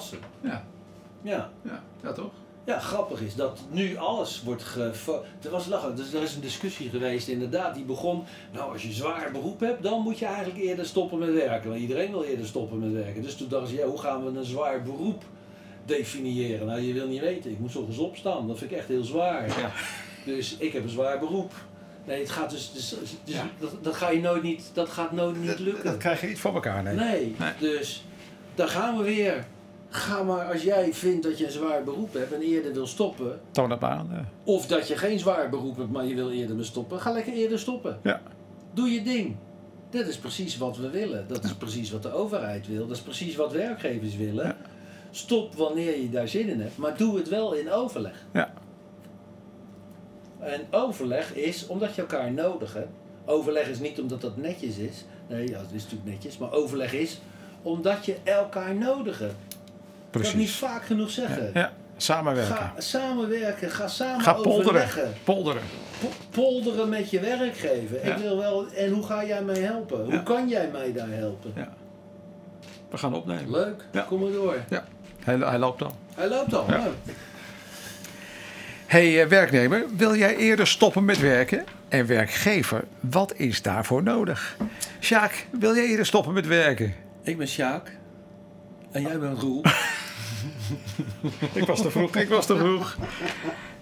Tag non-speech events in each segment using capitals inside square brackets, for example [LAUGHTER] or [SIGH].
passen. Ja, Ja. ja, ja toch? Ja, grappig is dat nu alles wordt ge... Er was lachen, dus er is een discussie geweest inderdaad, die begon... Nou, als je zwaar beroep hebt, dan moet je eigenlijk eerder stoppen met werken. Want iedereen wil eerder stoppen met werken. Dus toen dachten ze, ja, hoe gaan we een zwaar beroep definiëren? Nou, je wil niet weten, ik moet zo eens opstaan. Dat vind ik echt heel zwaar. Ja. Dus ik heb een zwaar beroep. Nee, het gaat dus... dus, dus Ja. dat, dat, ga je nooit niet, dat gaat nooit niet lukken. Dat krijg je niet voor elkaar, nee. Nee, Nee. dus daar gaan we weer. Ga maar als jij vindt dat je een zwaar beroep hebt en eerder wil stoppen, Toon dat maar aan. ja. of dat je geen zwaar beroep hebt, maar je wil eerder mee stoppen, ga lekker eerder stoppen. Ja. Doe je ding. Dat is precies wat we willen. Dat is precies wat de overheid wil. Dat is precies wat werkgevers willen. Ja. Stop wanneer je daar zin in hebt, maar doe het wel in overleg. Ja. En overleg is omdat je elkaar nodig hebt. Overleg is niet omdat dat netjes is. Nee, ja, het is natuurlijk netjes. Maar overleg is omdat je elkaar nodig hebt. Dat kan ik niet Precies. vaak genoeg zeggen. Ja, samenwerken. Ga samenwerken, ga samen Ga polderen. overleggen. Polderen. Po- Polderen met je werkgever. Ja. Ik wil wel, en hoe ga jij mij helpen? Ja. Hoe kan jij mij daar helpen? Ja. We gaan opnemen. Leuk, Ja. kom maar door. Ja, hij, hij loopt al. Hij loopt al. Ja. Nou, Hey eh, werknemer, wil jij eerder stoppen met werken? En werkgever, wat is daarvoor nodig? Sjaak, wil jij eerder stoppen met werken? ik ben Sjaak. En jij bent Roel. [LAUGHS] [LAUGHS] Ik was te vroeg, ik was te vroeg.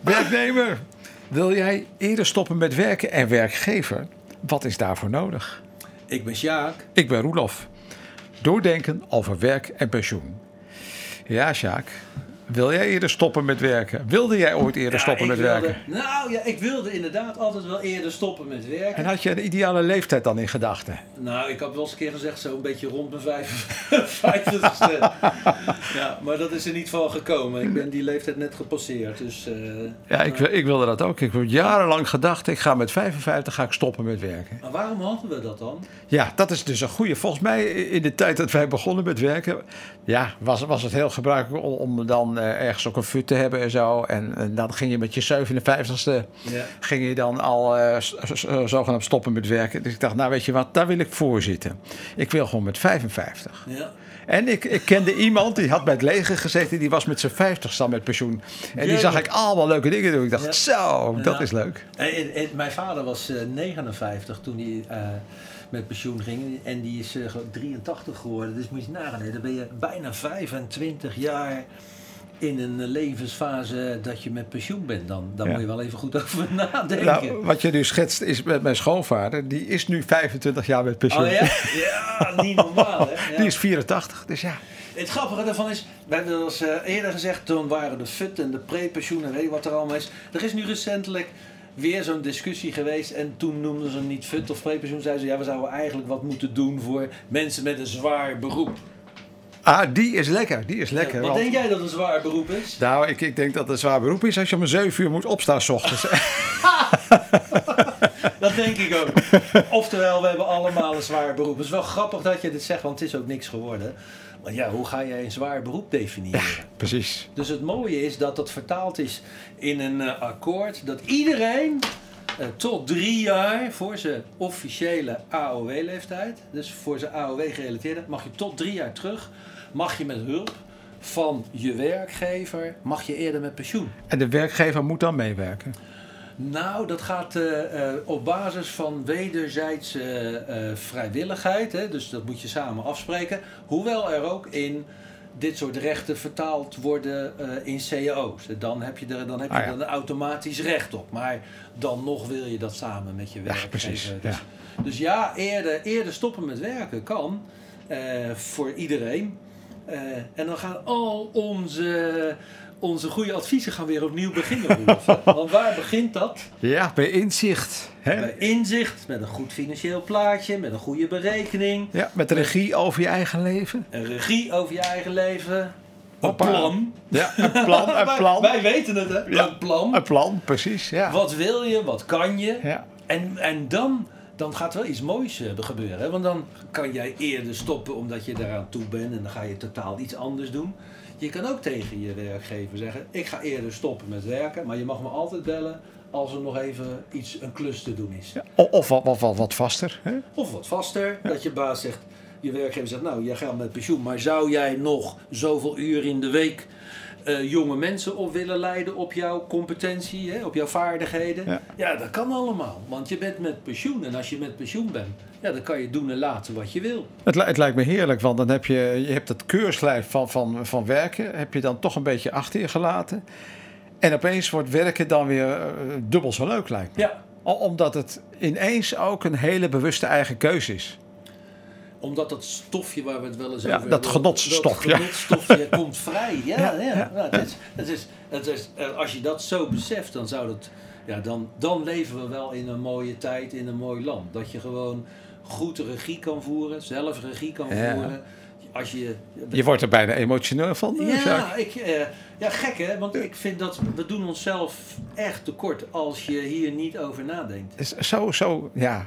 Werknemer, wil jij eerder stoppen met werken? En werkgever, wat is daarvoor nodig? ik ben Sjaak. Ik ben Roelof. Doordenken over werk en pensioen. Ja, Sjaak. Wil jij eerder stoppen met werken? Wilde jij ooit eerder Ja, stoppen met wilde- werken? Nou ja, ik wilde inderdaad altijd wel eerder stoppen met werken. En had je een ideale leeftijd dan in gedachten? Nou, ik had wel eens een keer gezegd, zo een beetje rond mijn vijf- [LAUGHS] 50ste. ja, maar dat is er niet van gekomen. Ik ben die leeftijd net gepasseerd. Dus, eh, Ja, ik, ik wilde dat ook. Ik heb jarenlang gedacht, ik ga met 55 ga ik stoppen met werken. maar waarom hadden we dat dan? Ja, dat is dus een goede. Volgens mij in de tijd dat wij begonnen met werken, ja, was, was het heel gebruikelijk om, om dan ergens ook een fut te hebben en zo. En, en dan ging je met je 57ste, Ja. ging je dan al eh, s- zogenaamd stoppen met werken. Dus ik dacht, nou weet je wat, daar wil ik voor zitten. Ik wil gewoon met 55. Ja. En ik, ik kende iemand, die had bij het leger gezeten, die was met zijn 50 al met pensioen. En die zag ik allemaal leuke dingen doen. Ik dacht, Ja. zo, dat Ja. is leuk. En, en- en mijn vader was eh, 59 toen hij eh, met pensioen ging. En die is eh, ik 83 geworden. Dus moet je nagaan, dan ben je bijna 25 jaar in een levensfase dat je met pensioen bent. Dan, Ja. moet je wel even goed [LAUGHS] over nadenken. Nou, wat je nu schetst is met mijn schoonvader, die is nu 25 jaar met pensioen. oh ja? Ja, [LAUGHS] niet normaal hè. Ja. Die is 84, dus ja. Het grappige daarvan is, we hebben al eens eh, eerder gezegd, toen waren de FUT en de prepensioen en weet je wat er allemaal is. Er is nu recentelijk weer zo'n discussie geweest en toen noemden ze hem niet FUT of prepensioen. Zeiden ze, ja, we zouden eigenlijk wat moeten doen voor mensen met een zwaar beroep. Ah, die is lekker, die is lekker. Ja, wat want- denk jij dat een zwaar beroep is? Nou, ik, ik denk dat het een zwaar beroep is als je om 7 uur moet opstaan s ochtends. [LAUGHS] [LAUGHS] Dat denk ik ook. Oftewel, we hebben allemaal een zwaar beroep. Het is wel grappig dat je dit zegt, want het is ook niks geworden. Want ja, hoe ga jij een zwaar beroep definiëren? Precies. Dus het mooie is dat dat vertaald is in een eh, akkoord dat iedereen eh, tot drie jaar voor zijn officiële AOW-leeftijd, dus voor zijn AOW-gerelateerde, mag je tot drie jaar terug, mag je met hulp van je werkgever, mag je eerder met pensioen. En de werkgever moet dan meewerken. Nou, dat gaat eh, eh, op basis van wederzijdse eh, vrijwilligheid. Hè? Dus dat moet je samen afspreken. Hoewel er ook in dit soort rechten vertaald worden in cao's. Dan heb je er dan heb je Ah, ja. automatisch recht op. Maar dan nog wil je dat samen met je werkgever. precies, Dus, ja. dus ja, eerder, eerder stoppen met werken kan voor iedereen. Eh, en dan gaan al onze, onze goede adviezen gaan weer opnieuw beginnen. [LAUGHS] Want waar begint dat? Ja, bij inzicht. Hè? Bij inzicht, met een goed financieel plaatje, met een goede berekening, Ja, met regie over je eigen leven. een regie over je eigen leven, een plan. Ja, een plan, [LAUGHS] een Wij- plan. Wij, weten het, hè? Ja. Een plan. Een plan, precies. Ja. Wat wil je, wat kan je? Ja. En, en dan, dan gaat wel iets moois eh, gebeuren. Hè? Want dan kan jij eerder stoppen omdat je daaraan toe bent en dan ga je totaal iets anders doen. Je kan ook tegen je werkgever zeggen: Ik ga eerder stoppen met werken, maar je mag me altijd bellen als er nog even iets, een klus te doen is. Ja, Of wat, wat, wat, wat vaster. Hè? Of wat vaster, dat je baas zegt: je werkgever zegt, nou, jij gaat met pensioen, maar zou jij nog zoveel uur in de week eh, jonge mensen op willen leiden op jouw competentie, hè, op jouw vaardigheden? Ja. Ja. dat kan allemaal, want je bent met pensioen en als je met pensioen bent, ja, dan kan je doen en laten wat je wil. Het, li- het lijkt me heerlijk, want dan heb je, je hebt het keurslijf van, van, van werken, heb je dan toch een beetje achter je gelaten. En opeens wordt werken dan weer eh, dubbel zo leuk, lijkt me. Ja, Omdat het ineens ook een hele bewuste eigen keuze is. Omdat dat stofje waar we het wel eens Ja, over dat hebben, genotsstof, ja. Dat genotstofje [LAUGHS] komt vrij. Ja, Ja, ja, ja, Nou, het is, het is, het is, als je dat zo beseft, dan zou dat. Ja, dan, dan leven we wel in een mooie tijd, in een mooi land. Dat je gewoon goed regie kan voeren, zelf regie kan voeren. Als je, Je wordt er bijna emotioneel van. ja, ik, eh, ja, gek hè, want ik vind dat we doen onszelf echt tekort als je hier niet over nadenkt. Is Zo, zo, ja,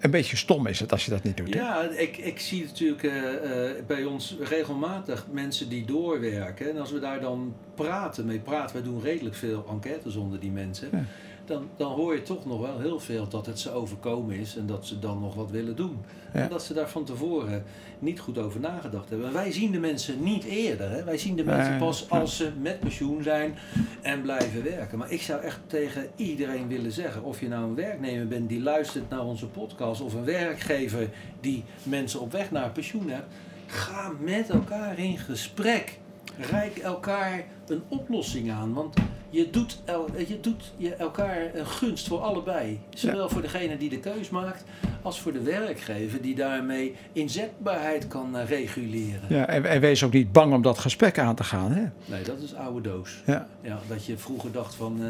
een beetje stom is het als je dat niet doet. hè? Ja, ik, ik zie natuurlijk eh, eh, bij ons regelmatig mensen die doorwerken. En als we daar dan praten, mee praten, wij doen redelijk veel enquêtes onder die mensen. Ja. Dan, dan hoor je toch nog wel heel veel dat het ze overkomen is en dat ze dan nog wat willen doen. Ja. En dat ze daar van tevoren niet goed over nagedacht hebben. En wij zien de mensen niet eerder. Hè? Wij zien de mensen pas ja. als ze met pensioen zijn en blijven werken. Maar ik zou echt tegen iedereen willen zeggen, of je nou een werknemer bent die luistert naar onze podcast, of een werkgever die mensen op weg naar pensioen hebt, ga met elkaar in gesprek. Reik elkaar een oplossing aan. Want je doet, el- je doet je elkaar een gunst voor allebei. Zowel voor degene die de keus maakt, als voor de werkgever die daarmee inzetbaarheid kan eh, reguleren. Ja, en, en wees ook niet bang om dat gesprek aan te gaan. Hè? Nee, dat is oude doos. Ja. Ja, dat je vroeger dacht van, eh,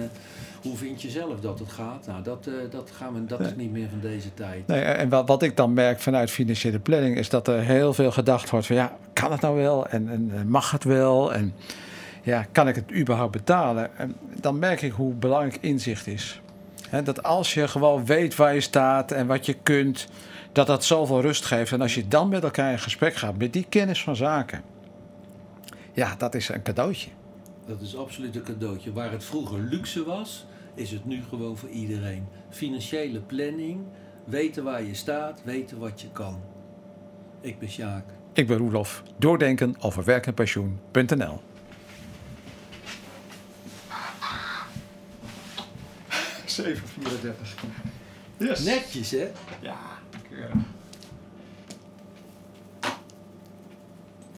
hoe vind je zelf dat het gaat? Nou, dat, eh, dat, gaan we, dat is niet meer van deze tijd. Nee, en wat, wat ik dan merk vanuit financiële planning is dat er heel veel gedacht wordt van ja, kan het nou wel en, en en mag het wel en ja, kan ik het überhaupt betalen? En dan merk ik hoe belangrijk inzicht is. Dat als je gewoon weet waar je staat en wat je kunt, dat dat zoveel rust geeft. En als je dan met elkaar in gesprek gaat met die kennis van zaken, ja, dat is een cadeautje. Dat is absoluut een cadeautje. Waar het vroeger luxe was, is het nu gewoon voor iedereen. Financiële planning, weten waar je staat, weten wat je kan. Ik ben Sjaak. Ik ben Roelof, doordenken over werk en pensioen.nl. 734. Yes. Netjes, hè? Ja, keurig.